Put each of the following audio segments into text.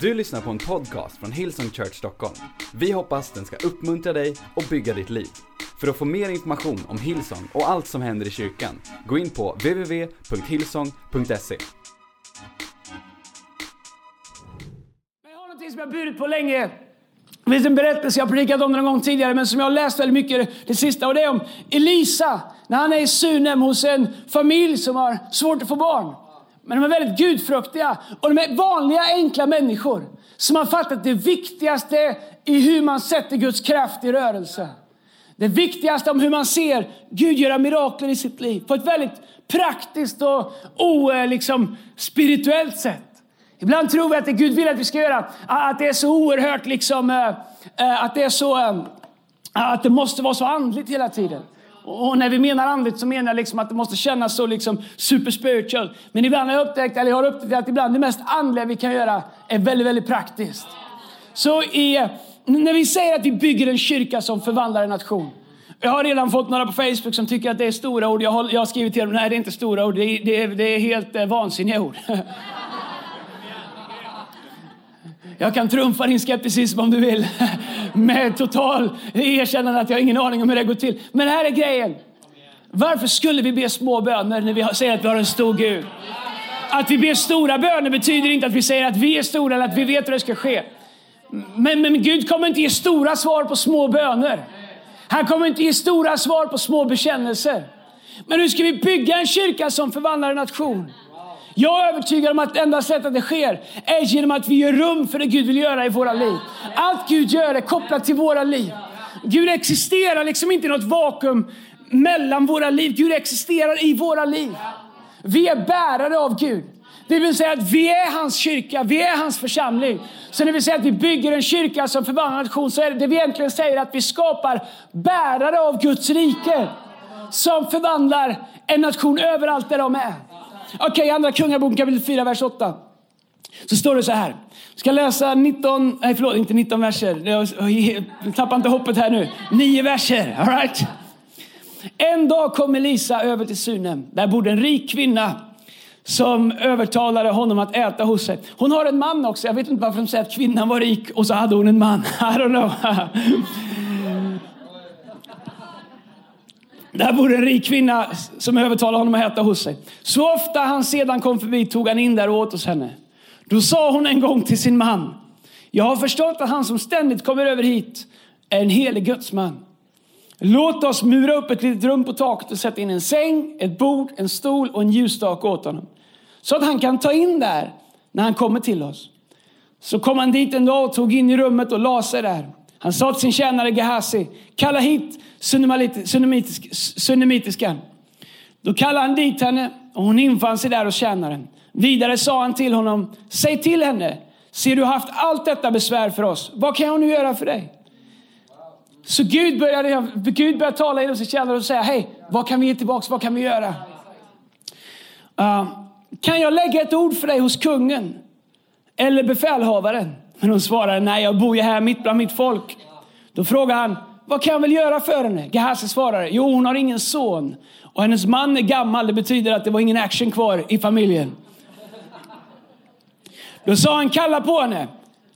Du lyssnar på en podcast från Hillsong Church Stockholm. Vi hoppas den ska uppmuntra dig och bygga ditt liv. För att få mer information om Hillsong och allt som händer i kyrkan, gå in på www.hillsong.se. Men jag har någonting som jag burit på länge. Det finns en berättelse, jag har predikat om den någon gång tidigare, men som jag har läst väldigt mycket det sista. Och det är om Elisa, när han är i Sunem hos en familj som har svårt att få barn. Men de är väldigt gudfruktiga. Och de är vanliga, enkla människor. Som har fattat det viktigaste i hur man sätter Guds kraft i rörelse. Det viktigaste om hur man ser Gud göra mirakler i sitt liv. På ett väldigt praktiskt och o, eh, liksom, spirituellt sätt. Ibland tror vi att det Gud vill att vi ska göra, att det är så oerhört liksom, eh, eh, att det är så, att det måste vara så andligt hela tiden. Och när vi menar andligt så menar jag liksom att det måste kännas så liksom super spiritual. Men ibland har jag upptäckt, eller jag har upptäckt att ibland det mest andliga vi kan göra är väldigt, väldigt praktiskt. Så i, när vi säger att vi bygger en kyrka som förvandlar en nation. Jag har redan fått några på Facebook som tycker att det är stora ord. Jag har, jag har skrivit till dem, nej det är inte stora ord, det är, det är, det är helt eh, vansinniga ord. Jag kan trumfa din skepticism om du vill. Med total erkännande att jag har ingen aning om hur det går till. Men här är grejen. Varför skulle vi be små böner när vi säger att vi har en stor Gud? Att vi ber stora böner betyder inte att vi säger att vi är stora eller att vi vet hur det ska ske. Men, men Gud kommer inte ge stora svar på små böner. Han kommer inte ge stora svar på små bekännelser. Men nu ska vi bygga en kyrka som förvandlar en nation. Jag är övertygad om att det enda sättet det sker är genom att vi gör rum för det Gud vill göra i våra liv. Allt Gud gör är kopplat till våra liv. Gud existerar liksom inte i något vakuum mellan våra liv. Gud existerar i våra liv. Vi är bärare av Gud. Det vill säga att vi är hans kyrka, vi är hans församling. Så när vi säger att vi bygger en kyrka som förvandlar nation så är det det vi egentligen säger att vi skapar bärare av Guds rike. Som förvandlar en nation överallt där de är. Okej, okay, andra kungaboken kapitel 4, vers 8. Så står det så här. Jag ska läsa 19, nej förlåt, inte 19 verser. Jag tappar inte hoppet här nu. 9 verser, all right? En dag kom Elisa över till Sunem. Där bodde en rik kvinna som övertalade honom att äta hos sig. Hon har en man också. Jag vet inte varför de säger att kvinnan var rik och så hade hon en man. I don't know. Där bor en rik kvinna som övertalade honom att äta hos sig. Så ofta han sedan kom förbi tog han in där och åt hos henne. Då sa hon en gång till sin man. Jag har förstått att han som ständigt kommer över hit är en helig gudsman. Låt oss mura upp ett litet rum på taket och sätta in en säng, ett bord, en stol och en ljusstake åt honom. Så att han kan ta in där när han kommer till oss. Så kom han dit en dag och tog in i rummet och la sig där. Han sa till sin tjänare Gehazi, kalla hit sunemitiskan. Då kallade han dit henne och hon infann sig där hos tjänaren. Vidare sa han till honom, säg till henne, ser du haft allt detta besvär för oss, vad kan jag nu göra för dig? Så Gud började, Gud började tala genom sin tjänare och säga, hej, vad kan vi ge tillbaka, vad kan vi göra? Uh, kan jag lägga ett ord för dig hos kungen eller befälhavaren? Men hon svarade, nej jag bor ju här mitt bland mitt folk. Då frågade han, vad kan jag väl göra för henne? Gehazi svarade, jo hon har ingen son och hennes man är gammal. Det betyder att det var ingen action kvar i familjen. Då sa han, kalla på henne.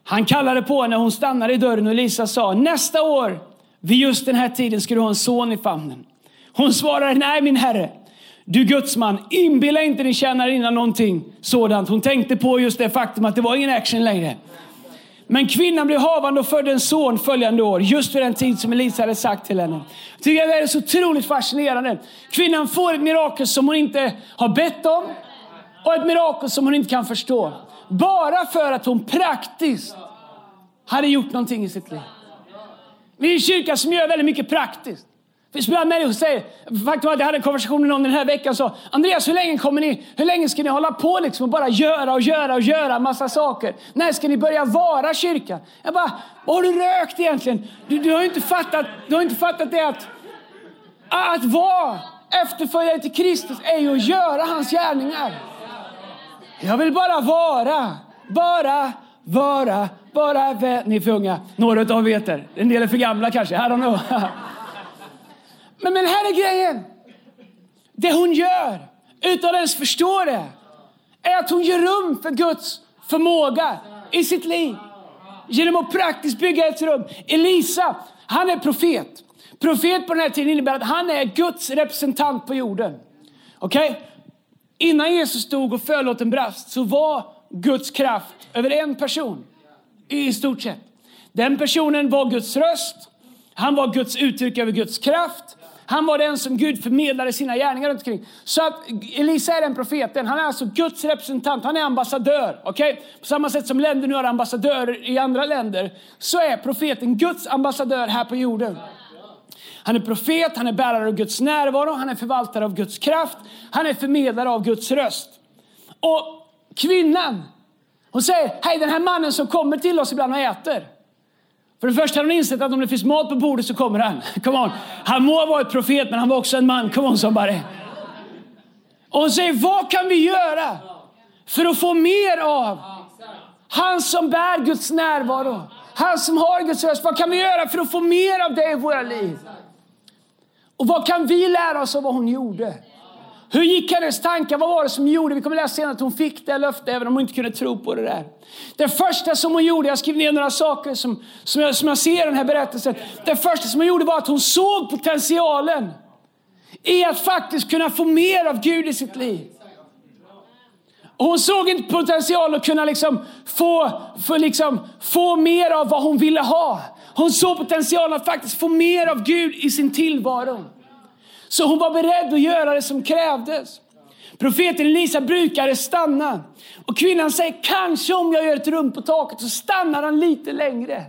Han kallade på henne, hon stannade i dörren och Lisa sa, nästa år vid just den här tiden ska du ha en son i famnen. Hon svarade, nej min herre, du gudsman, inbilla inte din tjänarinna någonting sådant. Hon tänkte på just det faktum att det var ingen action längre. Men kvinnan blev havande och födde en son följande år, just vid den tid som Elisa hade sagt till henne. Jag tycker det är så otroligt fascinerande. Kvinnan får ett mirakel som hon inte har bett om och ett mirakel som hon inte kan förstå. Bara för att hon praktiskt hade gjort någonting i sitt liv. Vi är en kyrka som gör väldigt mycket praktiskt. Det finns ibland människor säger, faktum att jag hade en konversation med någon den här veckan sa Andreas hur länge kommer ni, hur länge ska ni hålla på liksom och bara göra och göra och göra massa saker? När ska ni börja vara kyrkan? Jag bara, vad har du rökt egentligen? Du, du har inte fattat, du har inte fattat det att, att vara efterföljare till Kristus är ju att göra hans gärningar. Jag vill bara vara, bara vara, bara vara. Ni är för unga, några av er vet det. En del är för gamla kanske, I don't know. Men, men här är grejen. Det hon gör, utan att ens förstå det, är att hon ger rum för Guds förmåga i sitt liv. Genom att praktiskt bygga ett rum. Elisa, han är profet. Profet på den här tiden innebär att han är Guds representant på jorden. Okej? Okay? Innan Jesus stod och förlåten brast så var Guds kraft över en person. I stort sett. Den personen var Guds röst. Han var Guds uttryck över Guds kraft. Han var den som Gud förmedlade sina gärningar runt omkring. Så att Elisa är den profeten. Han är alltså Guds representant. Han är ambassadör. Okay? På samma sätt som länder nu har ambassadörer i andra länder så är profeten Guds ambassadör här på jorden. Han är profet, han är bärare av Guds närvaro, han är förvaltare av Guds kraft, han är förmedlare av Guds röst. Och kvinnan, hon säger, hej den här mannen som kommer till oss ibland och äter. För det första har hon insett att om det finns mat på bordet så kommer han. Come on. Han må ha varit profet men han var också en man. Come on somebody. Och hon säger, vad kan vi göra för att få mer av han som bär Guds närvaro? Han som har Guds röst. Vad kan vi göra för att få mer av det i våra liv? Och vad kan vi lära oss av vad hon gjorde? Hur gick hennes tankar? Vad var det som gjorde? Vi kommer läsa senare att hon fick det löftet även om hon inte kunde tro på det där. Det första som hon gjorde, jag skrev ner några saker som, som, jag, som jag ser i den här berättelsen. Det första som hon gjorde var att hon såg potentialen i att faktiskt kunna få mer av Gud i sitt liv. Och hon såg inte potential att kunna liksom få, för liksom, få mer av vad hon ville ha. Hon såg potentialen att faktiskt få mer av Gud i sin tillvaro. Så hon var beredd att göra det som krävdes. Profeten Elisa brukade stanna. Och kvinnan säger, kanske om jag gör ett rum på taket så stannar han lite längre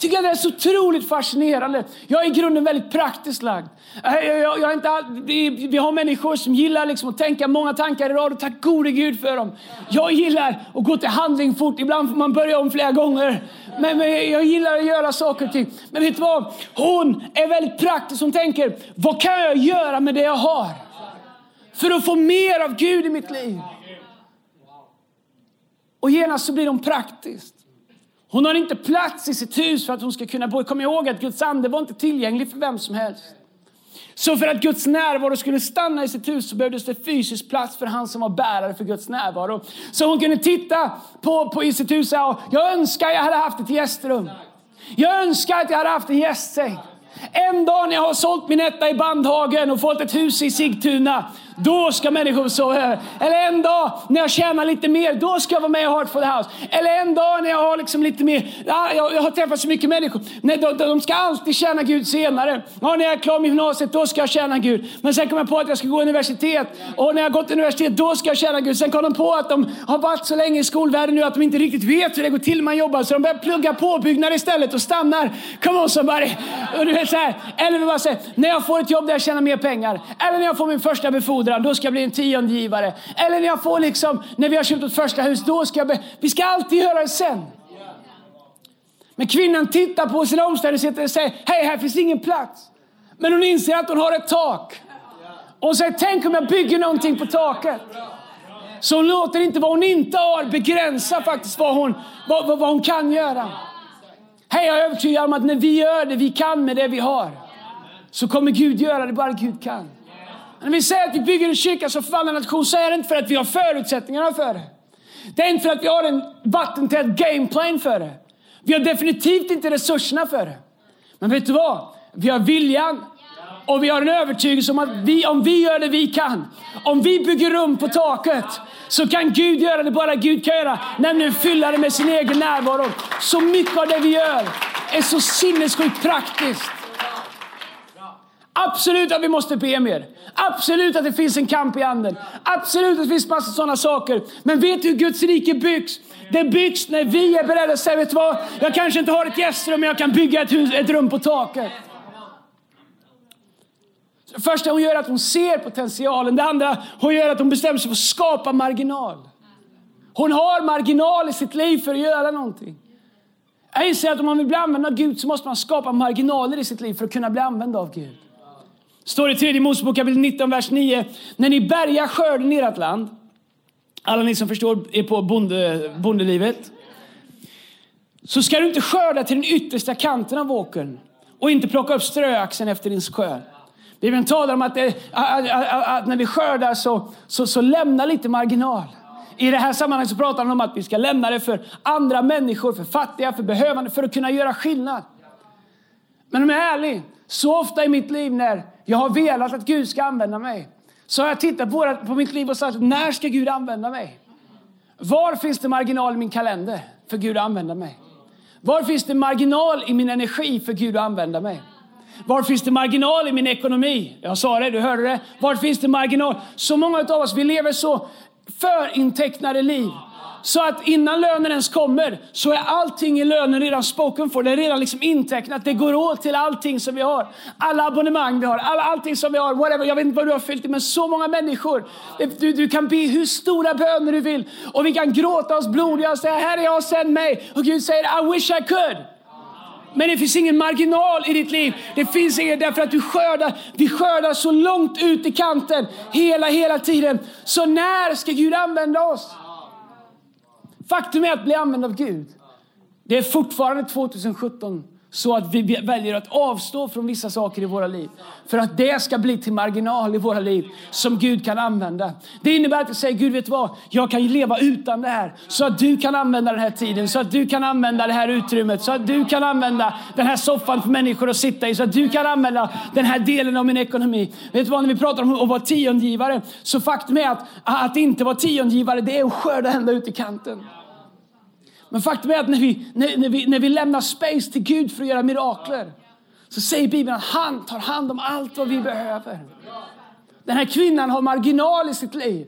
tycker jag det är så otroligt fascinerande. Jag är i grunden väldigt praktiskt lagd. Äh, jag, jag, jag inte all, vi, vi, har människor som gillar liksom att tänka många tankar i rad och tack gode Gud för dem. Jag gillar att gå till handling fort. Ibland får man börja om flera gånger. Men, men jag gillar att göra saker och ting. Men vet du vad? Hon är väldigt praktisk. Hon tänker, vad kan jag göra med det jag har? För att få mer av Gud i mitt liv. Och genast så blir hon praktiskt. Hon har inte plats i sitt hus för att hon ska kunna bo. Kom ihåg att Guds ande var inte tillgänglig för vem som helst. Så för att Guds närvaro skulle stanna i sitt hus så behövdes det fysisk plats för han som var bärare för Guds närvaro. Så hon kunde titta på, på i sitt hus och jag önskar jag hade haft ett gästrum. Jag önskar att jag hade haft en gästsäng. En dag när jag har sålt min etta i Bandhagen och fått ett hus i Sigtuna då ska människor sova över. Eller en dag när jag tjänar lite mer, då ska jag vara med i Heart for the House. Eller en dag när jag har liksom lite mer, jag, har träffat så mycket människor. Nej, de, de ska alltid tjäna Gud senare. Ja, när jag är klar med gymnasiet, då ska jag tjäna Gud. Men sen kommer jag på att jag ska gå universitet. Och när jag har gått universitet, då ska jag tjäna Gud. Sen kom de på att de har varit så länge i skolvärlden nu att de inte riktigt vet hur det går till när man jobbar. Så de börjar plugga påbyggnad istället och stannar. Come on somebody. Och du vet så här. Eller vi bara säger, när jag får ett jobb där jag tjänar mer pengar. Eller när jag får min första befordran befordran, då ska jag bli en tiondegivare. Eller när jag får liksom, när vi har köpt ett första hus, då ska jag... Be... Vi ska alltid göra det sen. Men kvinnan tittar på sina omständigheter och säger, hej här finns ingen plats. Men hon inser att hon har ett tak. Och hon säger, tänk om jag bygger någonting på taket. Så hon låter inte vad hon inte har begränsa faktiskt vad hon, vad, vad, vad hon kan göra. Hej, jag är övertygad om att när vi gör det vi kan med det vi har så kommer Gud göra det bara Gud kan. När vi säger att vi bygger en kyrka som förvandlar nation så är det inte för att vi har förutsättningarna för det. Det är inte för att vi har en vattentät gameplan för det. Vi har definitivt inte resurserna för det. Men vet du vad? Vi har viljan och vi har en övertygelse om att vi, om vi gör det vi kan, om vi bygger rum på taket, så kan Gud göra det bara Gud kan göra, nämligen fylla det med sin egen närvaro. Så mycket av det vi gör är så sinnessjukt praktiskt. Absolut att vi måste be mer. Absolut att det finns en kamp i anden. Absolut att det finns massa sådana saker. Men vet du hur Guds rike byggs? Det byggs när vi är beredda att säga, vet du vad? Jag kanske inte har ett gästrum, men jag kan bygga ett, hus, ett rum på taket. Det första hon gör är att hon ser potentialen. Det andra hon gör är att hon bestämmer sig för att skapa marginal. Hon har marginal i sitt liv för att göra någonting. Jag inser att om man vill bli använd av Gud så måste man skapa marginaler i sitt liv för att kunna bli använd av Gud står i tredje Mosebok kapitel 19, vers 9. När ni bärgar skörden i ert land, alla ni som förstår är på bonde, bondelivet, så ska du inte skörda till den yttersta kanten av åkern och inte plocka upp ströaxeln efter din skörd. Bibeln talar om att, eh, det, att, att, att, när vi skördar så, så, så lämna lite marginal. I det här sammanhanget så pratar han om att vi ska lämna det för andra människor, för fattiga, för behövande, för att kunna göra skillnad. Men om jag är ärlig, så ofta i mitt liv när jag har velat att Gud ska använda mig, så har jag tittat på, på mitt liv och sagt, när ska Gud använda mig? Var finns det marginal i min kalender för Gud att använda mig? Var finns det marginal i min energi för Gud att använda mig? Var finns det marginal i min ekonomi? Jag sa det, du hörde det. Var finns det marginal? Så många av oss, vi lever så förintecknade liv. Så att innan lönen ens kommer så är allting i lönen redan spoken for. Det är redan liksom intecknat. Det går åt till allting som vi har. Alla abonnemang vi har, alla, allting som vi har. Whatever. Jag vet inte vad du har fyllt i, men så många människor. Du, du kan be hur stora böner du vill. Och vi kan gråta oss blodiga och säga, här är jag, sänd mig. Och Gud säger, I wish I could. Men det finns ingen marginal i ditt liv. Det finns ingen därför att du skördar. Vi skördar så långt ut i kanten hela, hela tiden. Så när ska Gud använda oss? Faktum är att bli använd av Gud. Det är fortfarande 2017 så att vi väljer att avstå från vissa saker i våra liv. För att det ska bli till marginal i våra liv som Gud kan använda. Det innebär att jag säger, Gud vet vad? Jag kan leva utan det här. Så att du kan använda den här tiden, så att du kan använda det här utrymmet, så att du kan använda den här soffan för människor att sitta i, så att du kan använda den här delen av min ekonomi. Vet du vad, när vi pratar om att vara tiondgivare, så faktum är att, att inte vara tiondgivare, det är att skörda ända ut i kanten. Men faktum är att när vi, när, när, vi, när vi lämnar space till Gud för att göra mirakler så säger Bibeln att han tar hand om allt vad vi behöver. Den här kvinnan har marginal i sitt liv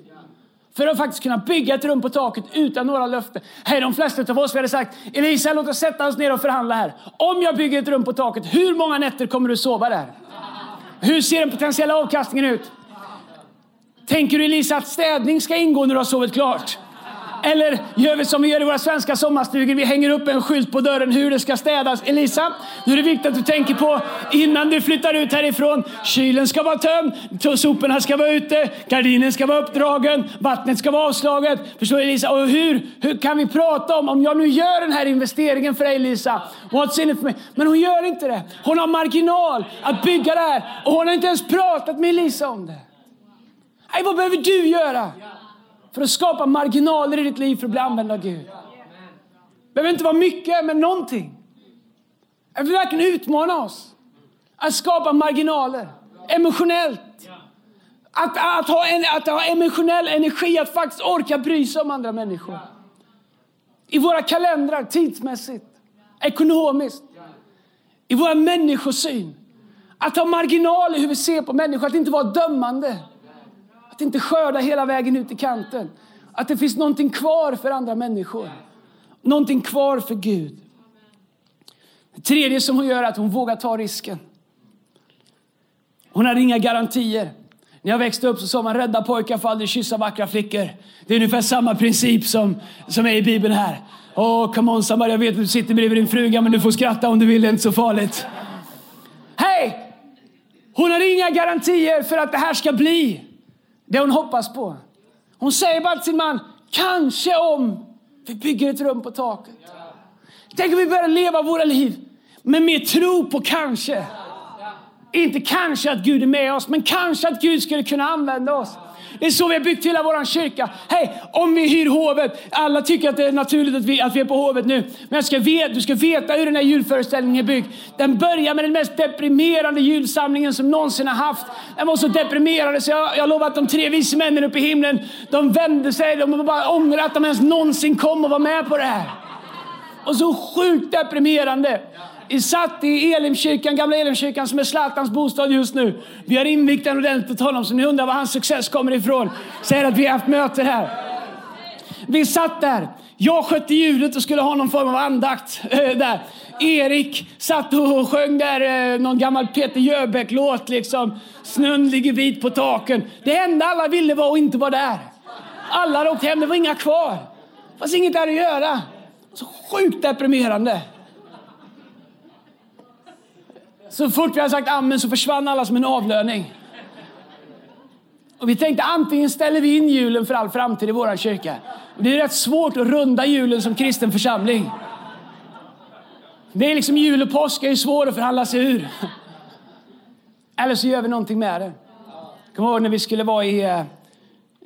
för att faktiskt kunna bygga ett rum på taket utan några löften. Hej, de flesta av oss vi hade sagt Elisa, låt oss sätta oss ner och förhandla här. Om jag bygger ett rum på taket, hur många nätter kommer du sova där? Hur ser den potentiella avkastningen ut? Tänker du Elisa att städning ska ingå när du har sovit klart? Eller gör vi som vi gör i våra svenska sommarstugor. Vi hänger upp en skylt på dörren hur det ska städas. Elisa, nu är det viktigt att du tänker på innan du flyttar ut härifrån. Kylen ska vara tömd, soporna ska vara ute, gardinen ska vara uppdragen, vattnet ska vara avslaget. Förstår du Elisa? Och hur, hur kan vi prata om, om jag nu gör den här investeringen för dig Elisa, what's in it for me? Men hon gör inte det. Hon har marginal att bygga det här och hon har inte ens pratat med Elisa om det. Nej, vad behöver du göra? För att skapa marginaler i ditt liv för att bli använd av Gud. Det behöver inte vara mycket, men någonting. Jag vill verkligen utmana oss att skapa marginaler emotionellt. Att, att, ha en, att ha emotionell energi, att faktiskt orka bry sig om andra människor. I våra kalendrar, tidsmässigt, ekonomiskt, i vår människosyn. Att ha marginal i hur vi ser på människor, att inte vara dömande. Att inte skörda hela vägen ut i kanten. Att det finns någonting kvar för andra människor. Någonting kvar för Gud. Det tredje som hon gör är att hon vågar ta risken. Hon hade inga garantier. När jag växte upp så sa man rädda pojkar får aldrig kyssa vackra flickor. Det är ungefär samma princip som, som är i Bibeln här. Åh, oh, come on Samar, jag vet att du sitter bredvid din fruga men du får skratta om du vill, det är inte så farligt. Hej! Hon har inga garantier för att det här ska bli det hon hoppas på. Hon säger bara till sin man, kanske om vi bygger ett rum på taket. Tänk om vi börjar leva våra liv med mer tro på kanske. Inte kanske att Gud är med oss, men kanske att Gud skulle kunna använda oss. Det är så vi har byggt hela vår kyrka. Hej, om vi hyr hovet. Alla tycker att det är naturligt att vi, att vi är på hovet nu. Men jag ska vet, du ska veta hur den här julföreställningen är byggd. Den börjar med den mest deprimerande julsamlingen som någonsin har haft. Den var så deprimerande så jag, jag lovar att de tre vise männen uppe i himlen, de vände sig. De bara ångrar att de ens någonsin kom och var med på det här. Och så sjukt deprimerande. Vi satt i Elimkyrkan, gamla Elimkyrkan som är Zlatans bostad just nu. Vi har invigt den ordentligt åt honom, så ni undrar var hans success kommer ifrån. Säger att vi har haft möte här. Vi satt där. Jag skötte ljudet och skulle ha någon form av andakt äh, där. Erik satt och sjöng där äh, någon gammal Peter Jöbäck-låt. liksom. Snön ligger vit på taken. Det enda alla ville var att inte vara där. Alla hade åkt hem, det var inga kvar. Det fanns inget där att göra. Så sjukt deprimerande. Så fort vi hade sagt amen så försvann alla som en avlöning. Och vi tänkte antingen ställer vi in julen för all framtid i vår kyrka. Det är rätt svårt att runda julen som kristen församling. Det är liksom jul och påsk är svår att förhandla sig ur. Eller så gör vi någonting med det. Kommer ihåg när vi skulle vara eh,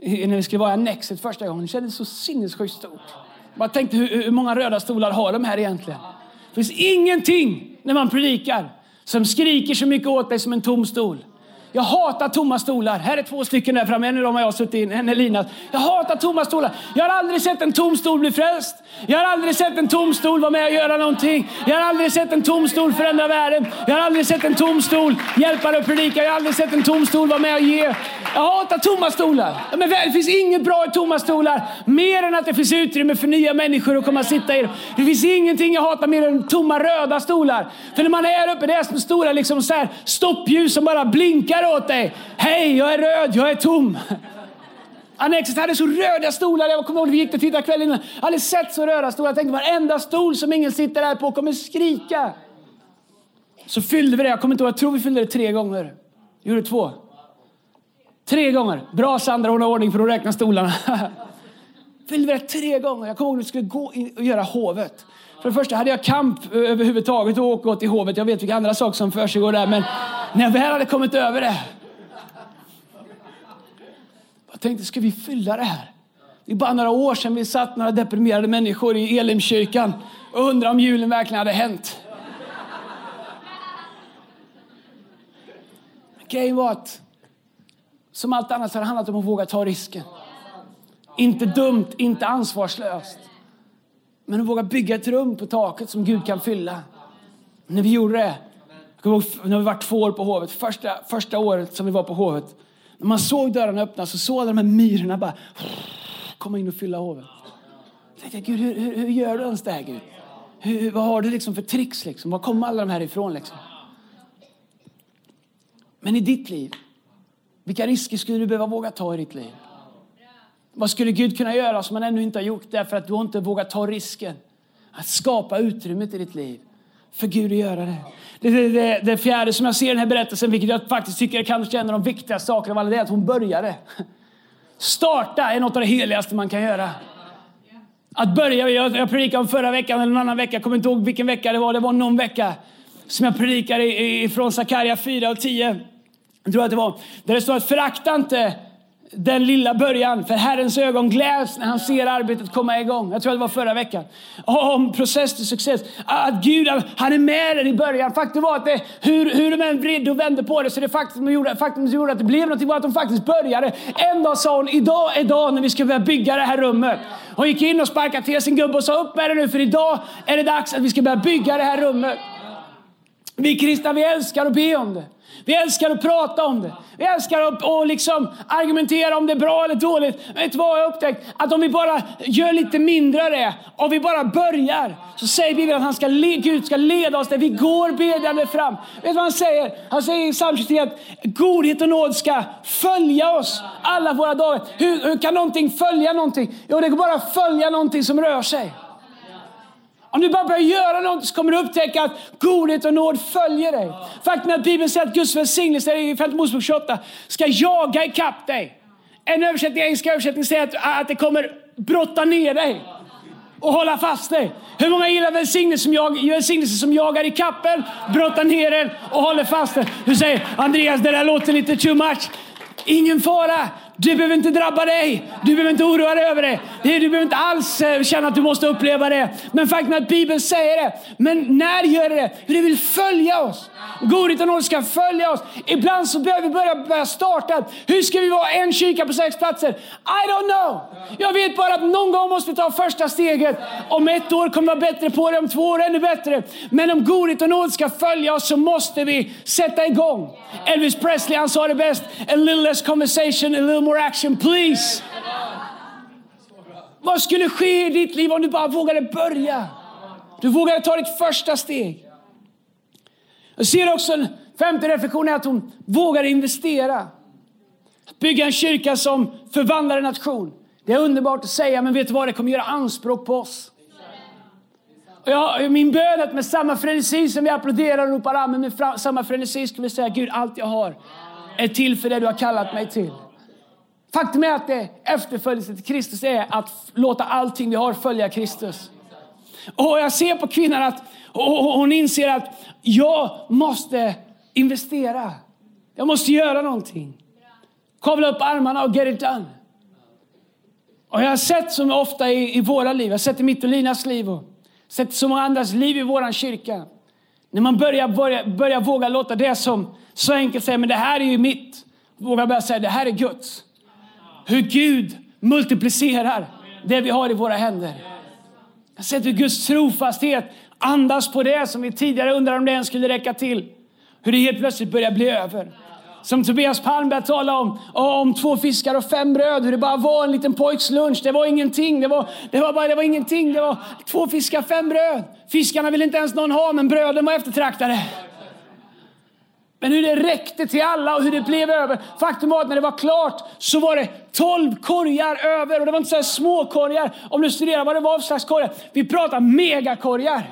i, när vi skulle vara i Annexet första gången. Det kändes så sinnessjukt stort. Jag tänkte hur, hur många röda stolar har de här egentligen? Det finns ingenting när man predikar som skriker så mycket åt dig som en tom stol. Jag hatar tomma stolar. Här är två stycken där framme. En av dem har jag suttit in, en är Linas. Jag hatar tomma stolar. Jag har aldrig sett en tom stol bli frälst. Jag har aldrig sett en tom stol vara med och göra någonting. Jag har aldrig sett en tom stol förändra världen. Jag har aldrig sett en tom stol hjälpa dig att predika. Jag har aldrig sett en tom stol vara med och ge. Jag hatar tomma stolar. Men det finns inget bra i tomma stolar. Mer än att det finns utrymme för nya människor att komma och sitta i Det finns ingenting jag hatar mer än tomma röda stolar. För när man är här uppe, det är som stora liksom så här stoppljus som bara blinkar åt dig. Hej, jag är röd, jag är tom. Annexet hade så röda stolar. Jag kommer ihåg vi gick och tittade kvällen innan. Jag hade sett så röda stolar. Jag tänkte varenda stol som ingen sitter här på kommer skrika. Så fyllde vi det. Jag kommer inte ihåg, jag tror vi fyllde det tre gånger. Gjorde två. Tre gånger. Bra Sandra, hon har ordning för att räkna stolarna. fyllde vi det tre gånger. Jag kommer ihåg att vi skulle gå och göra hovet. För det första hade jag kamp överhuvudtaget och gå till hovet. Jag vet vilka andra saker som försiggår där. Men när jag väl hade kommit över det. Jag tänkte, ska vi fylla det här? Det är bara några år sedan vi satt några deprimerade människor i Elimkyrkan och undrade om julen verkligen hade hänt. Grejen var att som allt annat har det handlat om att våga ta risken. Inte dumt, inte ansvarslöst. Men att våga bygga ett rum på taket som Gud kan fylla. När vi gjorde det, nu har vi varit två år på Hovet, första, första året som vi var på Hovet. När man såg dörrarna öppnas så såg de här myrorna bara komma in och fylla Hovet. Jag tänkte, Gud, hur, hur, hur gör du ens det här Gud? Hur, vad har du liksom för tricks liksom? Var kommer alla de här ifrån liksom? Men i ditt liv, vilka risker skulle du behöva våga ta i ditt liv? Vad skulle Gud kunna göra som han ännu inte har gjort därför att du inte vågat ta risken att skapa utrymmet i ditt liv för Gud att göra det. Det, det, det, det fjärde som jag ser i den här berättelsen, vilket jag faktiskt tycker är kanske en av de viktigaste sakerna av alla, det är att hon började. Starta är något av det heligaste man kan göra. Att börja, jag, jag predikade om förra veckan eller en annan vecka, jag kommer inte ihåg vilken vecka det var, det var någon vecka som jag predikade ifrån Sakarja 4 och 10. Jag tror att det var. Där det står att förakta inte den lilla början. För Herrens ögon gläds när han ser arbetet komma igång. Jag tror att det var förra veckan. Om process till success. Att Gud han är med dig i början. Faktum var att det, hur, hur de än vred och vände på det så det faktum som gjorde, faktum gjorde att det blev någonting var att de faktiskt började. En dag sa hon, idag är dagen när vi ska börja bygga det här rummet. Hon gick in och sparkade till sin gubbe och sa upp med det nu för idag är det dags att vi ska börja bygga det här rummet. Vi kristna vi älskar att be om det. Vi älskar att prata om det. Vi älskar att och liksom argumentera om det är bra eller dåligt. Men vet du vad jag har upptäckt? Att om vi bara gör lite mindre av det, om vi bara börjar, så säger Bibeln att han ska, Gud ska leda oss där vi går bedjande fram. Vet du vad han säger? Han säger i psalm 23 att godhet och nåd ska följa oss alla våra dagar. Hur, hur kan någonting följa någonting? Jo, det går bara att följa någonting som rör sig. Om du bara börjar göra något så kommer du upptäcka att godhet och nåd följer dig. Faktum är att Bibeln säger att Guds välsignelse i 5 Mosebok 28 ska jaga ikapp dig. En översättning, engelska översättning säger att, att det kommer brotta ner dig och hålla fast dig. Hur många gillar välsignelse som, jag, välsignelse som jagar i kappen, brottar ner en och håller fast dig? Du säger Andreas, det där låter lite too much. Ingen fara. Du behöver inte drabba dig. Du behöver inte oroa dig över det. Du behöver inte alls eh, känna att du måste uppleva det. Men faktum är att Bibeln säger det. Men när gör det det? det vill följa oss. Godhet och nåd ska följa oss. Ibland så behöver vi börja, börja starta. Hur ska vi vara en kyrka på sex platser? I don't know. Jag vet bara att någon gång måste vi ta första steget. Om ett år kommer vi vara bättre på det, om två år ännu bättre. Men om godhet och nåd ska följa oss så måste vi sätta igång. Elvis Presley han sa det bäst. A little less conversation, a little more action please. Vad skulle ske i ditt liv om du bara vågade börja? Du vågade ta ditt första steg. Jag ser också en femte reflektion är att hon vågar investera. bygga en kyrka som förvandlar en nation. Det är underbart att säga, men vet du vad? Det kommer göra anspråk på oss. Jag, min bön är att med samma frenesi som vi applåderar och ropar amen, med samma frenesi ska vi säga Gud, allt jag har är till för det du har kallat mig till. Faktum är att det efterföljelse till Kristus är att låta allting vi har följa Kristus. Och jag ser på kvinnan att hon inser att jag måste investera. Jag måste göra någonting. Kavla upp armarna och get it done. Och jag har sett som ofta i, i våra liv, jag har sett i mitt och Linas liv och sett så många andras liv i vår kyrka. När man börjar, börjar, börjar våga låta det som så enkelt säger, men det här är ju mitt. Våga börja säga, det här är Guds. Hur Gud multiplicerar det vi har i våra händer. Jag har sett hur Guds trofasthet andas på det som vi tidigare undrade om det ens skulle räcka till. Hur det helt plötsligt börjar bli över. Som Tobias Palm började tala om, om två fiskar och fem bröd, hur det bara var en liten pojks lunch. Det var ingenting, det var, det var, bara, det var ingenting. Det var två fiskar, fem bröd. Fiskarna ville inte ens någon ha, men bröden var eftertraktade. Men hur det räckte till alla och hur det blev över. Faktum var att när det var klart så var det 12 korgar över. Och det var inte så små korgar. Om du studerar vad det var för slags korgar. Vi pratar megakorgar.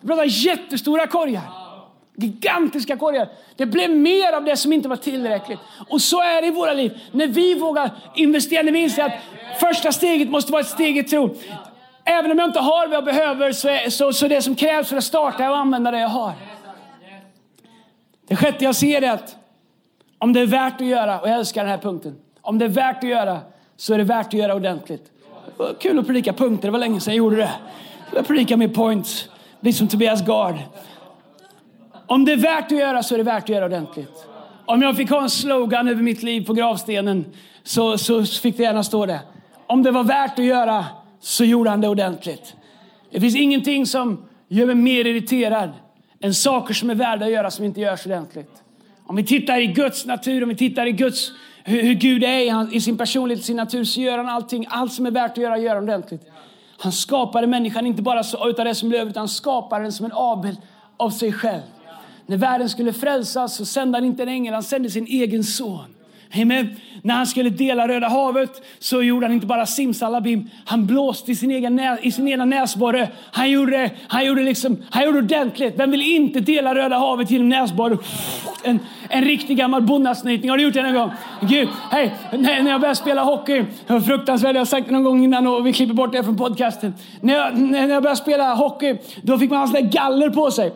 Vi pratar jättestora korgar. Gigantiska korgar. Det blev mer av det som inte var tillräckligt. Och så är det i våra liv. När vi vågar investera, när vi inser att första steget måste vara ett steg i tro. Även om jag inte har vad jag behöver så, är, så, så det som krävs för att starta är att använda det jag har. Det sjätte jag ser är att om det är värt att göra, och jag älskar den här punkten. Om det är värt att göra så är det värt att göra ordentligt. Kul att predika punkter, det var länge sedan jag gjorde det. Jag predikar med points, blir som Tobias Gard. Om det är värt att göra så är det värt att göra ordentligt. Om jag fick ha en slogan över mitt liv på gravstenen så, så fick det gärna stå det. Om det var värt att göra så gjorde han det ordentligt. Det finns ingenting som gör mig mer irriterad än saker som är värda att göra som inte görs ordentligt. Om vi tittar i Guds natur, om vi tittar i Guds, hur, hur Gud är i, han, i sin personlighet, sin natur, så gör han allting, allt som är värt att göra, gör han ordentligt. Han skapade människan inte bara så, utav det som blev utan han skapade den som en avbild av sig själv. När världen skulle frälsas så sände han inte en ängel, han sände sin egen son. Amen. När han skulle dela Röda havet så gjorde han inte bara simsalabim, han blåste i sin, egen nä, i sin ena näsborre. Han gjorde, han, gjorde liksom, han gjorde ordentligt. Vem vill inte dela Röda havet genom näsborre? En, en riktig gammal bonnasnytning. Har du gjort det någon gång? Gud, hej, när, när jag började spela hockey, det var fruktansvärt, jag har sagt det någon gång innan och vi klipper bort det från podcasten. När jag, när jag började spela hockey, då fick man ha galler på sig.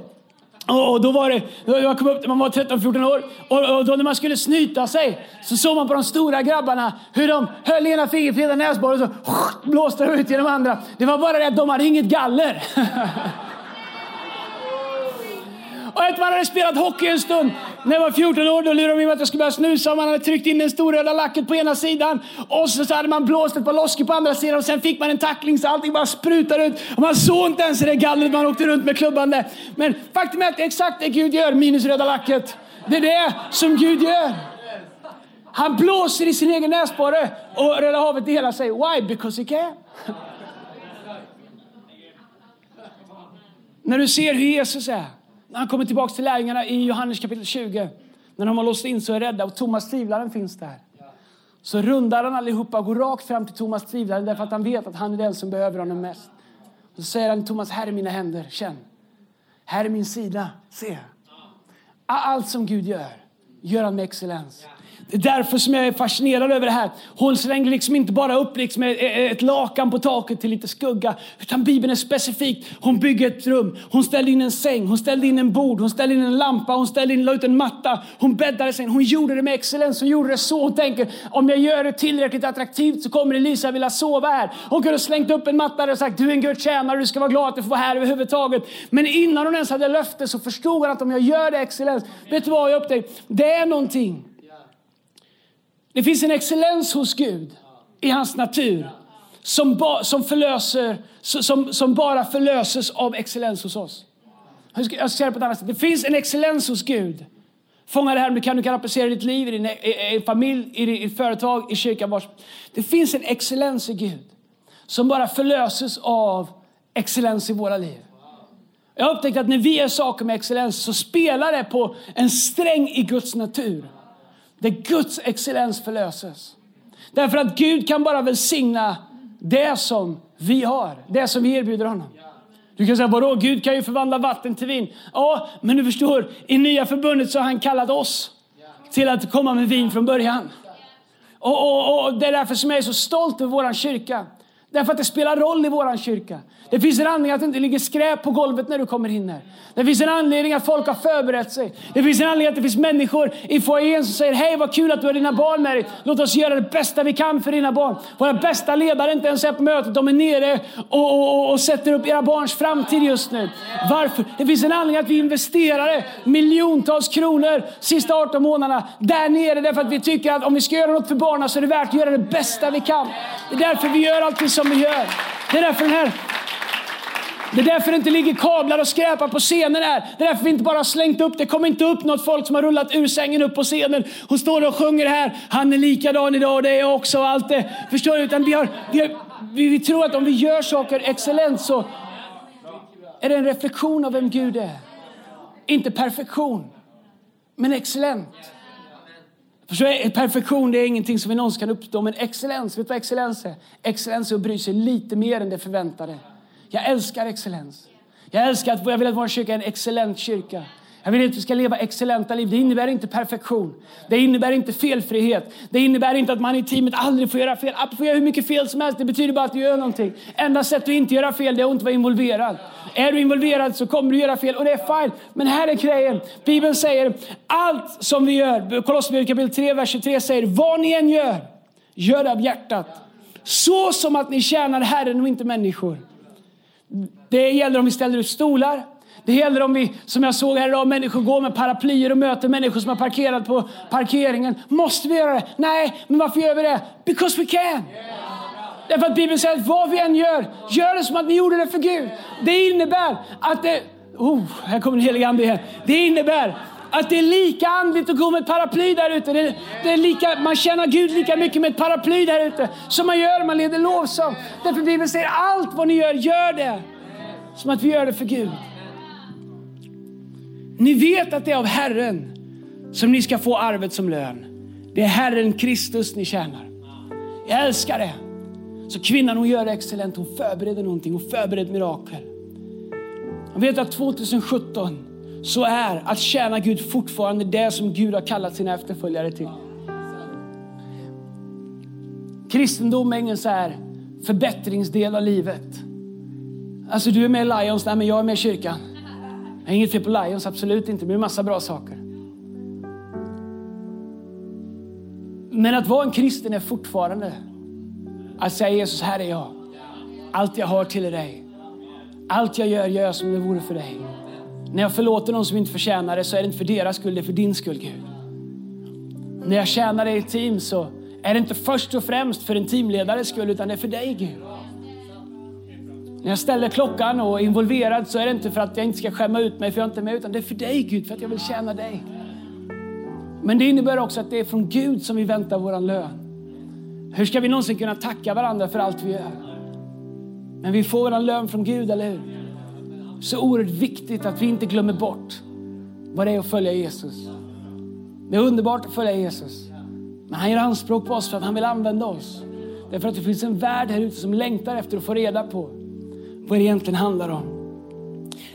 Och då var det, jag kom upp man var 13-14 år och, då när man skulle snyta sig så såg man på de stora grabbarna hur de höll ena fingret på näsborren och så blåste de ut genom andra. Det var bara det att de hade inget galler. Och ett man hade spelat hockey en stund. När jag var 14 år då lurade de mig att jag skulle börja snusa. Man hade tryckt in den stora röda lacket på ena sidan. Och så, så hade man blåst ett par loskor på andra sidan. Och sen fick man en tackling så allting bara sprutade ut. Och man såg inte ens det gallret man åkte runt med klubban där. Men faktum är att det är exakt det Gud gör, minus röda lacket. Det är det som Gud gör. Han blåser i sin egen näsborre och Röda havet delar sig. Why? Because he can. När du ser hur Jesus är. När han kommer tillbaka till lärjungarna i Johannes kapitel 20. När de har låst in så är rädda och Thomas tvivlaren finns där. Så rundar han allihopa och går rakt fram till Thomas tvivlaren därför att han vet att han är den som behöver honom mest. Och så säger han till Thomas, här är mina händer, känn. Här är min sida, se. Allt som Gud gör, gör han med excellens. Det är därför som jag är fascinerad över det här. Hon slängde liksom inte bara upp liksom ett lakan på taket till lite skugga. Utan Bibeln är specifik. Hon bygger ett rum. Hon ställde in en säng. Hon ställde in en bord. Hon ställde in en lampa. Hon ställde in, la ut en matta. Hon bäddade sängen. Hon gjorde det med excellens. Hon gjorde det så. Hon tänker om jag gör det tillräckligt attraktivt så kommer Elisa vilja sova här. Hon kunde ha slängt upp en matta och sagt du är en Guds tjänare. Du ska vara glad att du får vara här överhuvudtaget. Men innan hon ens hade löfte så förstod hon att om jag gör det excellens. Vet du vad jag upptäckte? Det är någonting det finns en excellens hos Gud i hans natur som, ba, som, förlöser, som, som bara förlöses av excellens hos oss. Jag ska, säga det på ett annat sätt. Det finns en excellens hos Gud. Fånga det här, du kan, du kan applicera ditt liv, i din i, i familj, i ditt företag, i kyrkan. Vars. Det finns en excellens i Gud som bara förlöses av excellens i våra liv. Jag har upptäckt att när vi gör saker med excellens så spelar det på en sträng i Guds natur. Där Guds excellens förlöses. Därför att Gud kan bara välsigna det som vi har, det som vi erbjuder honom. Du kan säga, vadå? Gud kan ju förvandla vatten till vin. Ja, men du förstår, i nya förbundet så har han kallat oss till att komma med vin från början. Och, och, och det är därför som jag är så stolt över vår kyrka. Därför att det spelar roll i vår kyrka. Det finns en anledning att det inte ligger skräp på golvet när du kommer in här. Det finns en anledning att folk har förberett sig. Det finns en anledning att det finns människor i foajén som säger Hej vad kul att du har dina barn med dig. Låt oss göra det bästa vi kan för dina barn. Våra bästa ledare är inte ens är på mötet. De är nere och, och, och sätter upp era barns framtid just nu. Varför? Det finns en anledning att vi investerade miljontals kronor sista 18 månaderna där nere. Därför att vi tycker att om vi ska göra något för barnen så är det värt att göra det bästa vi kan. Det är därför vi gör allting som vi gör. Det är därför den här det är därför det inte ligger kablar och skräpar på scenen här. Det är därför vi inte bara har slängt upp det. kommer inte upp något folk som har rullat ur sängen upp på scenen och står och sjunger här. Han är likadan idag och det är jag också och allt det. Förstår du? Utan vi, har, vi, har, vi, vi tror att om vi gör saker excellent så är det en reflektion av vem Gud är. Inte perfektion, men excellent. Förstår Perfektion det är ingenting som vi någonsin kan uppnå, men excellens, vet du vad excellens är? Excellens är att bry sig lite mer än det förväntade. Jag älskar excellens. Jag älskar att jag vill att vår kyrka är en excellent kyrka. Jag vill att vi ska leva excellenta liv. Det innebär inte perfektion. Det innebär inte felfrihet. Det innebär inte att man i teamet aldrig får göra fel. Att få göra hur mycket fel som helst. Det betyder bara att du gör någonting. Enda sättet att inte göra fel det är att inte vara involverad. Är du involverad så kommer du göra fel och det är fine. Men här är grejen. Bibeln säger allt som vi gör. Kolosserbrevet kapitel 3, vers 23 säger vad ni än gör, gör det av hjärtat. Så som att ni tjänar Herren och inte människor. Det gäller om vi ställer ut stolar. Det gäller om vi, som jag såg här idag, människor går med paraplyer och möter människor som har parkerat på parkeringen. Måste vi göra det? Nej, men varför gör vi det? Because we can. Därför att Bibeln säger att vad vi än gör, gör det som att ni gjorde det för Gud. Det innebär att det... Oh, här kommer den helige Ande igen. Det innebär att det är lika andligt att gå med ett paraply där ute. Det, det är lika, man tjänar Gud lika mycket med ett paraply där ute som man gör när man leder lovsång. Därför Bibeln säger allt vad ni gör, gör det som att vi gör det för Gud. Ni vet att det är av Herren som ni ska få arvet som lön. Det är Herren Kristus ni tjänar. Jag älskar det. Så kvinnan hon gör det excellent. Hon förbereder någonting. Hon förbereder mirakel. Jag vet att 2017 så är att tjäna Gud fortfarande det som Gud har kallat sina efterföljare till. Kristendom är ingen så här förbättringsdel av livet. Alltså du är med i Lions, nej men jag är med i kyrkan. Jag är inget typ fel på Lions, absolut inte, men det är massa bra saker. Men att vara en kristen är fortfarande att säga Jesus, här är jag. Allt jag har till dig. Allt jag gör, gör jag som det vore för dig. När jag förlåter någon som inte förtjänar det så är det inte för deras skull, det är för din skull Gud. När jag tjänar dig i team så är det inte först och främst för en teamledares skull utan det är för dig Gud. När jag ställer klockan och är involverad så är det inte för att jag inte ska skämma ut mig för jag är inte med utan det är för dig Gud, för att jag vill tjäna dig. Men det innebär också att det är från Gud som vi väntar våran lön. Hur ska vi någonsin kunna tacka varandra för allt vi gör? Men vi får våran lön från Gud, eller hur? Så oerhört viktigt att vi inte glömmer bort vad det är att följa Jesus. Det är underbart att följa Jesus. Men han gör anspråk på oss för att han vill använda oss. Därför att det finns en värld här ute som längtar efter att få reda på vad det egentligen handlar om.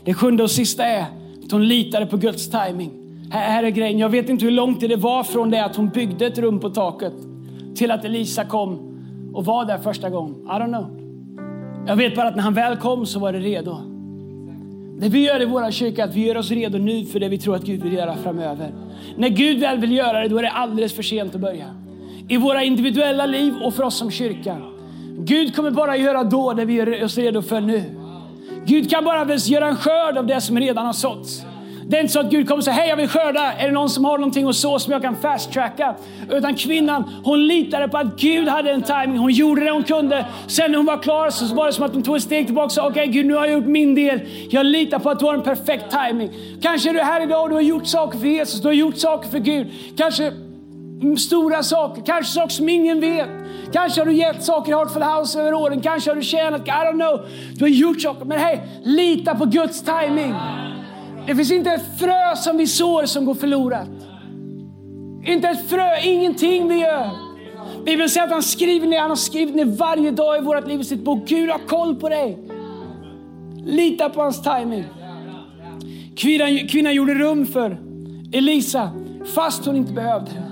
Det sjunde och sista är att hon litade på Guds timing. Här är grejen, jag vet inte hur långt det var från det att hon byggde ett rum på taket till att Elisa kom och var där första gången. I don't know. Jag vet bara att när han väl kom så var det redo. Det vi gör i vår kyrka är att vi gör oss redo nu för det vi tror att Gud vill göra framöver. När Gud väl vill göra det, då är det alldeles för sent att börja. I våra individuella liv och för oss som kyrka. Gud kommer bara göra då det vi gör oss redo för nu. Gud kan bara göra en skörd av det som redan har såtts. Det är inte så att Gud kommer säga, hej jag vill skörda. Är det någon som har någonting att så som jag kan fast tracka? Utan kvinnan, hon litade på att Gud hade en timing. Hon gjorde det hon kunde. Sen när hon var klar så var det som att hon tog ett steg tillbaka och sa, okej okay, Gud nu har jag gjort min del. Jag litar på att du har en perfekt timing. Kanske är du här idag och du har gjort saker för Jesus, du har gjort saker för Gud. Kanske stora saker, kanske saker som ingen vet. Kanske har du gett saker i Heartful House över åren, kanske har du tjänat, I don't know. Du har gjort saker, men hej, lita på Guds timing. Det finns inte ett frö som vi sår som går förlorat. Inte ett frö, ingenting vi gör. Bibeln säger att han skriver ner, han har skrivit ner varje dag i vårt liv i sitt bok. Gud har koll på dig. Lita på hans timing. Kvinnan, kvinnan gjorde rum för Elisa fast hon inte behövde det.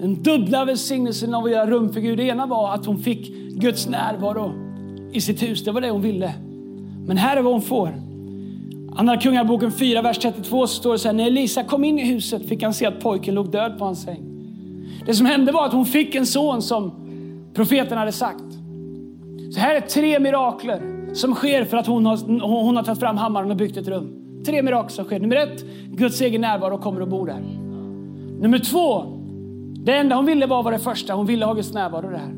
Den dubbla välsignelsen av att göra rum för Gud. Det ena var att hon fick Guds närvaro. i sitt hus. Det var det hon ville. Men här är vad hon får. Andra Kungaboken 4, vers 32 står det så här. När Elisa kom in i huset fick han se att pojken låg död på hans säng. Det som hände var att hon fick en son som profeten hade sagt. Så här är tre mirakler som sker för att hon har, hon har tagit fram hammaren och byggt ett rum. Tre mirakel som sker. Nummer ett, Guds egen närvaro kommer och bor där. Nummer två, det enda hon ville var, var det första. Hon ville ha Guds närvaro där.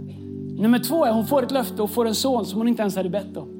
Nummer två är hon får ett löfte och får en son som hon inte ens hade bett om.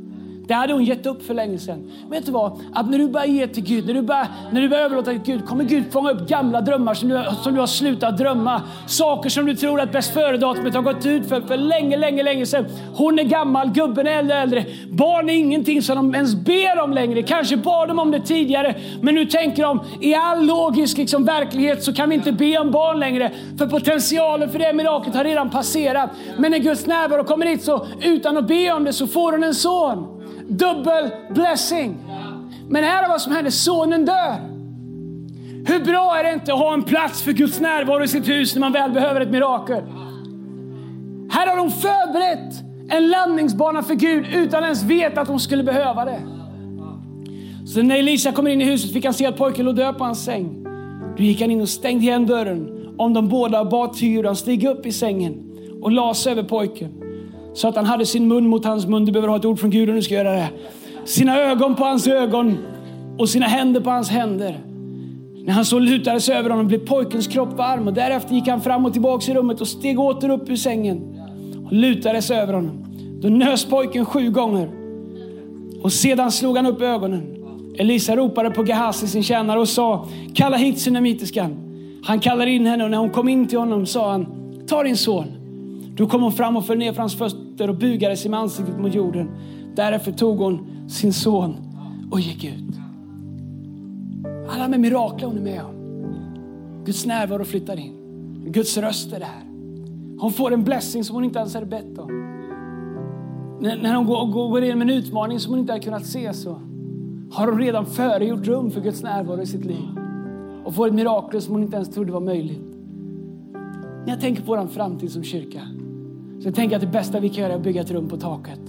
Det hade hon gett upp för länge sedan. Vet du vad? Att när du börjar ge till Gud, när du börjar, när du börjar överlåta till Gud, kommer Gud fånga upp gamla drömmar som du, som du har slutat drömma. Saker som du tror att bäst före-datumet har gått ut för, för länge, länge, länge sedan. Hon är gammal, gubben är äldre, äldre. Barn är ingenting som de ens ber om längre. Kanske bad de om det tidigare, men nu tänker de i all logisk liksom, verklighet så kan vi inte be om barn längre. För potentialen för det miraklet har redan passerat. Men när Guds närvaro kommer hit så utan att be om det så får hon en son dubbel blessing. Men här är vad som händer. Sonen dör. Hur bra är det inte att ha en plats för Guds närvaro i sitt hus när man väl behöver ett mirakel? Här har hon förberett en landningsbana för Gud utan ens veta att hon skulle behöva det. Så när Elisa kommer in i huset fick han se att pojken låg död på hans säng. Då gick han in och stängde igen dörren om de båda bad till stiga upp i sängen och la sig över pojken. Så att han hade sin mun mot hans mun. Du behöver ha ett ord från Gud och nu ska jag göra det. Sina ögon på hans ögon och sina händer på hans händer. När han så lutade sig över honom blev pojkens kropp varm och därefter gick han fram och tillbaka i rummet och steg åter upp ur sängen och lutade sig över honom. Då nös pojken sju gånger och sedan slog han upp ögonen. Elisa ropade på Gehazi, sin tjänare, och sa kalla hit synamitiskan. Han kallade in henne och när hon kom in till honom sa han ta din son då kom hon fram och föll ner för hans fötter och bugade sig med ansiktet mot jorden. Därefter tog hon sin son och gick ut. Alla med mirakler hon är med om. Guds närvaro flyttar in. Guds röst är där. Hon får en blessing som hon inte ens hade bett om. När hon går, går igenom en utmaning som hon inte hade kunnat se så har hon redan före gjort rum för Guds närvaro i sitt liv. Och får ett mirakel som hon inte ens trodde var möjligt. När jag tänker på vår framtid som kyrka så jag tänker att det bästa vi kan göra är att bygga ett rum på taket.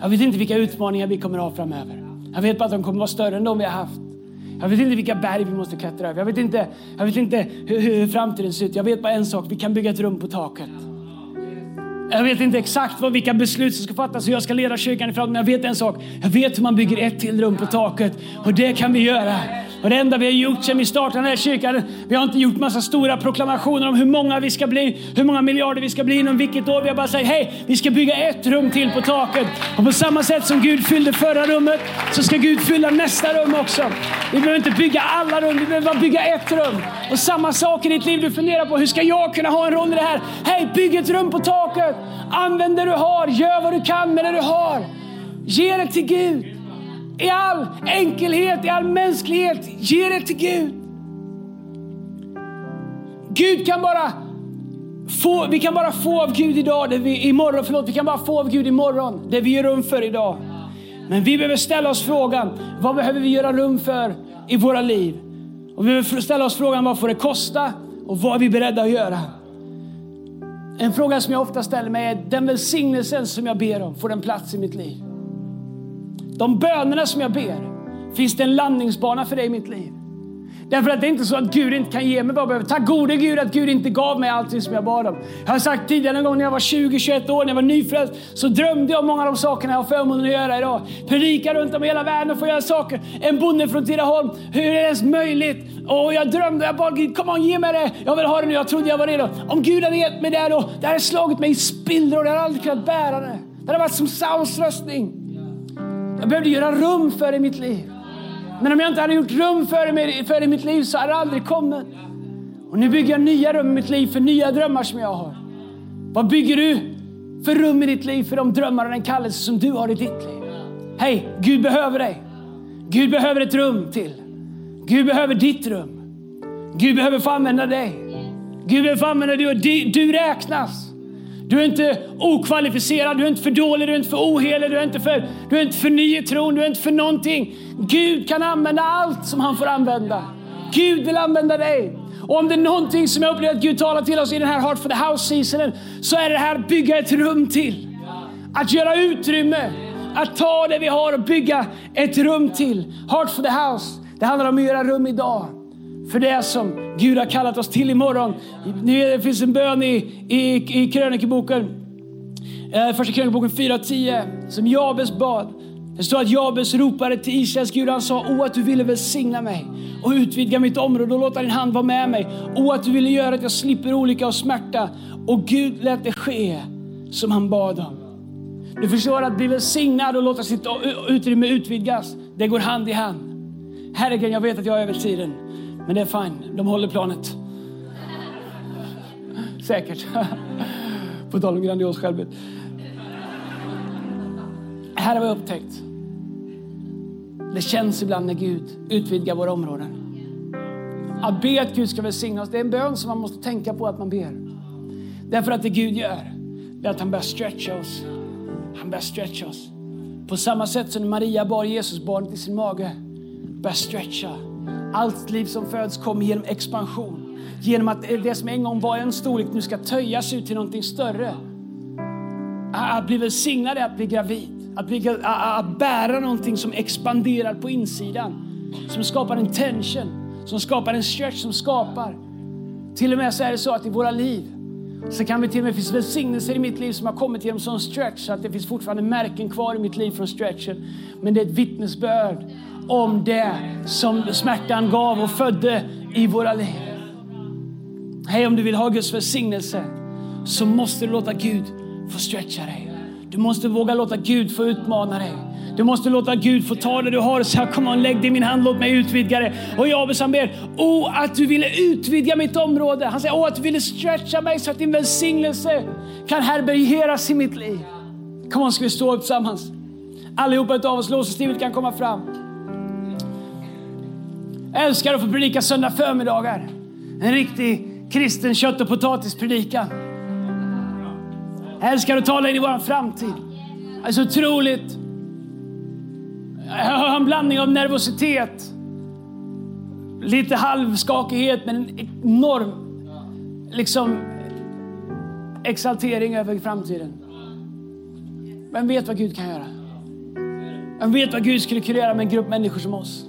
Jag vet inte vilka utmaningar vi kommer att ha framöver. Jag vet bara att de kommer att vara större än de vi har haft. Jag vet inte vilka berg vi måste klättra över. Jag vet inte, jag vet inte hur, hur framtiden ser ut. Jag vet bara en sak, vi kan bygga ett rum på taket. Jag vet inte exakt vad, vilka beslut som ska fattas hur jag ska leda kyrkan i framtiden. Men jag vet en sak. Jag vet hur man bygger ett till rum på taket. Och det kan vi göra. Och det enda vi har gjort sedan vi startade den här kyrkan, vi har inte gjort massa stora proklamationer om hur många vi ska bli, hur många miljarder vi ska bli inom vilket år. Vi har bara sagt, hej, vi ska bygga ett rum till på taket. Och på samma sätt som Gud fyllde förra rummet, så ska Gud fylla nästa rum också. Vi behöver inte bygga alla rum, vi behöver bara bygga ett rum. Och samma sak i ditt liv, du funderar på, hur ska jag kunna ha en roll i det här? Hej, bygg ett rum på taket. Använd det du har, gör vad du kan med det du har. Ge det till Gud. I all enkelhet, i all mänsklighet, ge det till Gud. Gud kan bara få, vi kan bara få av Gud idag, det vi, imorgon, förlåt, vi kan bara få av Gud imorgon, det vi gör rum för idag. Men vi behöver ställa oss frågan, vad behöver vi göra rum för i våra liv? Och vi behöver ställa oss frågan, vad får det kosta? Och vad är vi beredda att göra? En fråga som jag ofta ställer mig är, den välsignelsen som jag ber om, får den plats i mitt liv? De bönerna som jag ber, finns det en landningsbana för det i mitt liv? Därför att det är inte så att Gud inte kan ge mig vad jag behöver. Tack gode Gud att Gud inte gav mig allting som jag bad om. Jag har sagt tidigare en gång när jag var 20-21 år, när jag var nyfrälst, så drömde jag om många av de sakerna jag har förmånen att göra idag. Predika runt om i hela världen och få göra saker. En bonde från Tidaholm, hur är det ens möjligt? Och jag drömde, jag bad Gud, kom on ge mig det. Jag vill ha det nu, jag trodde jag var redo. Om Gud hade gett mig det då, det hade slagit mig i spillror, jag hade aldrig kunnat bära det. Det hade varit som Sauls röstning. Jag behövde göra rum för det i mitt liv. Men om jag inte hade gjort rum för det, för det i mitt liv så hade det aldrig kommit. Och nu bygger jag nya rum i mitt liv för nya drömmar som jag har. Vad bygger du för rum i ditt liv för de drömmar och den kallelse som du har i ditt liv? Hej, Gud behöver dig. Gud behöver ett rum till. Gud behöver ditt rum. Gud behöver få använda dig. Gud behöver få använda dig och du räknas. Du är inte okvalificerad, du är inte för dålig, du är inte för ohelig, du är inte för, du är inte för ny i tron, du är inte för någonting. Gud kan använda allt som han får använda. Gud vill använda dig. Och om det är någonting som jag upplever att Gud talar till oss i den här Heart for the House seasonen så är det här att bygga ett rum till. Att göra utrymme, att ta det vi har och bygga ett rum till. Heart for the house. Det handlar om att göra rum idag för det som Gud har kallat oss till imorgon. Det finns en bön i, i, i krönikeboken, eh, första krönikeboken 4.10 som Jabes bad. Det står att Jabes ropade till Israels Gud. Han sa, o att du ville välsigna mig och utvidga mitt område och låta din hand vara med mig. O att du ville göra att jag slipper olycka och smärta. Och Gud lät det ske som han bad om. Du förstår att bli välsignad och låta sitt utrymme utvidgas, det går hand i hand. Herregud, jag vet att jag är över tiden. Men det är fine, de håller planet. Säkert. På tal om grandios självbild. Här har vi upptäckt. Det känns ibland när Gud utvidgar våra områden. Att be att Gud ska välsigna oss, det är en bön som man måste tänka på att man ber. Därför att det Gud gör, det är att han börjar stretcha oss. Han börjar stretcha oss. På samma sätt som Maria bar Jesus barnet i sin mage, börjar stretcha allt liv som föds kommer genom expansion. Genom att det som en gång var en storlek nu ska töjas ut till någonting större. Att bli välsignad är att bli gravid. Att, bli, att bära någonting som expanderar på insidan. Som skapar en tension, som skapar en stretch, som skapar. Till och med så är det så att i våra liv så kan vi till och med finnas välsignelser i mitt liv som har kommit genom sån stretch så att det finns fortfarande märken kvar i mitt liv från stretchen. Men det är ett vittnesbörd om det som smärtan gav och födde i våra liv. Hej, om du vill ha Guds välsignelse så måste du låta Gud få stretcha dig. Du måste våga låta Gud få utmana dig. Du måste låta Gud få ta det du har och säga kom on, lägg det i min hand, låt mig utvidga det. Och Jabes han ber, åh att du ville utvidga mitt område. Han säger, åh att du ville stretcha mig så att din välsignelse kan härbärgeras i mitt liv. Kom on, ska vi stå upp tillsammans? Allihopa av oss, låtsaslivet kan komma fram. Jag älskar att få predika söndag förmiddagar. En riktig kristen kött och potatispredikan. Jag älskar att tala in i vår framtid. Det är så otroligt. Jag har en blandning av nervositet, lite halvskakighet men en enorm liksom, exaltering över framtiden. Vem vet vad Gud kan göra? Vem vet vad Gud skulle kunna göra med en grupp människor som oss?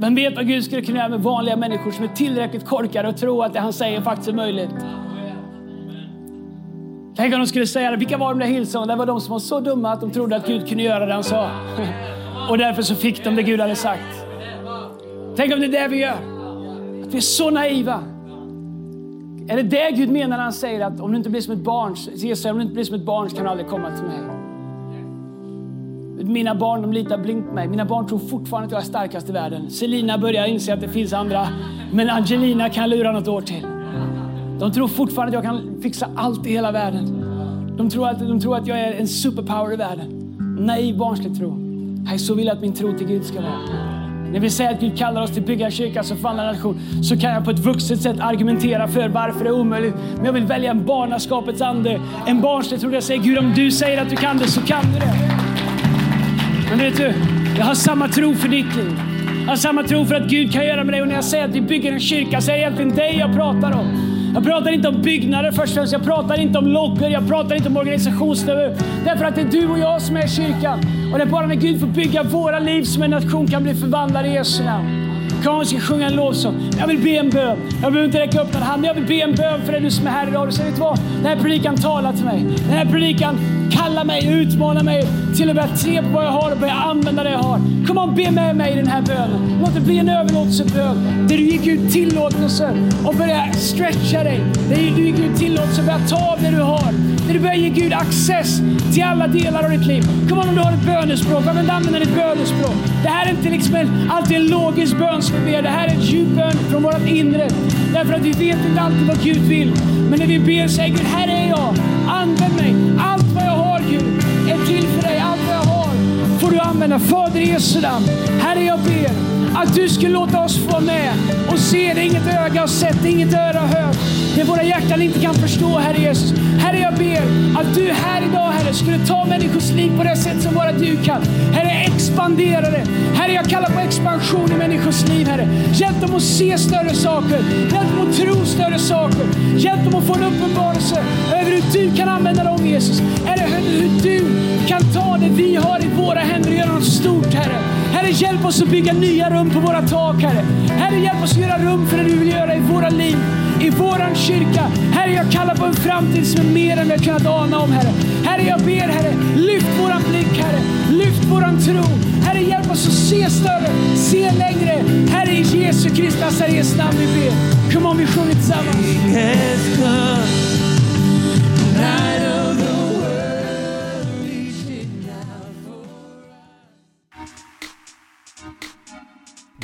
Vem vet vad Gud skulle kunna göra med vanliga människor som är tillräckligt korkade och tror att det han säger faktiskt är möjligt? Tänk om de skulle säga det. Vilka var de där Hillsong? Det var de som var så dumma att de trodde att Gud kunde göra det han sa. Och därför så fick de det Gud hade sagt. Tänk om det är det vi gör. Att vi är så naiva. Är det det Gud menar när han säger att om du inte blir som ett barn, Jesus, om du inte blir som ett barn så kan du aldrig komma till mig. Mina barn de litar blint på mig. Mina barn tror fortfarande att jag är starkast i världen. Selina börjar inse att det finns andra. Men Angelina kan lura något år till. De tror fortfarande att jag kan fixa allt i hela världen. De tror att, de tror att jag är en superpower i världen. Naiv barnslig tro. Jag så vill jag att min tro till Gud ska vara. När vi säger att Gud kallar oss till bygga kyrka som förvandlar nation så kan jag på ett vuxet sätt argumentera för varför det är omöjligt. Men jag vill välja en barnaskapets ande. En barnslig tro. Jag säger Gud om du säger att du kan det så kan du det. Men vet du, jag har samma tro för ditt liv. Jag har samma tro för att Gud kan göra med dig. Och när jag säger att vi bygger en kyrka så är det egentligen dig jag pratar om. Jag pratar inte om byggnader först och främst. Jag pratar inte om loggor. Jag pratar inte om organisationsnivå. Därför att det är du och jag som är kyrkan. Och det är bara när Gud får bygga våra liv som en nation kan bli förvandlad i Jesu namn. Kom, vi ska sjunga en lovsång. Jag vill be en bön. Jag behöver inte räcka upp en hand, men jag vill be en bön för dig du som är här idag. Du säger, vet du vad? Den här predikan talar till mig. Den här predikan kallar mig, utmanar mig till att börja se på vad jag har och börja använda det jag har. Kom on, be med mig i den här bönen. Låt det bli en överlåtelsebön. Där du gick ut tillåtelse och började stretcha dig. Där du gick ut tillåtelse och började ta av det du har. Där du börjar ge Gud access till alla delar av ditt liv. Kom on, om du har ett bönespråk, använd använder ditt bönespråk. Det här är inte liksom en, alltid en logisk bön som vi ber. Det här är en djup bön från vårt inre. Därför att vi vet inte alltid vad Gud vill. Men när vi ber säger Gud, här är jag. Använd mig. Allt vad jag har Gud är till för dig. Allt vad jag har får du använda. Fader i Jesu namn. här är jag ber att du skulle låta oss få vara med och se det inget öga har sett, inget öra har hört. Det våra hjärtan inte kan förstå, Herre Jesus. Herre, jag ber att du här idag, Herre, skulle ta människors liv på det sätt som bara du kan. Herre, expandera det. Herre, jag kallar på expansion i människors liv, Herre. Hjälp dem att se större saker. Hjälp dem att tro större saker. Hjälp dem att få en uppenbarelse över hur du kan använda dem, Jesus. Herre, hur du kan ta det vi har i våra händer och göra något stort, Herre. Herre, hjälp oss att bygga nya rum på våra tak, Herre. Herre, hjälp oss att göra rum för det du vill göra i våra liv, i våran kyrka. Herre, jag kallar på en framtid som är mer än vi har kunnat ana om, Herre. Herre, jag ber, Herre, lyft våran blick, Herre. Lyft våran tro. Herre, hjälp oss att se större, se längre. Herre, i Jesu Kristi Nazarets namn vi ber. Kom on, vi sjunger tillsammans.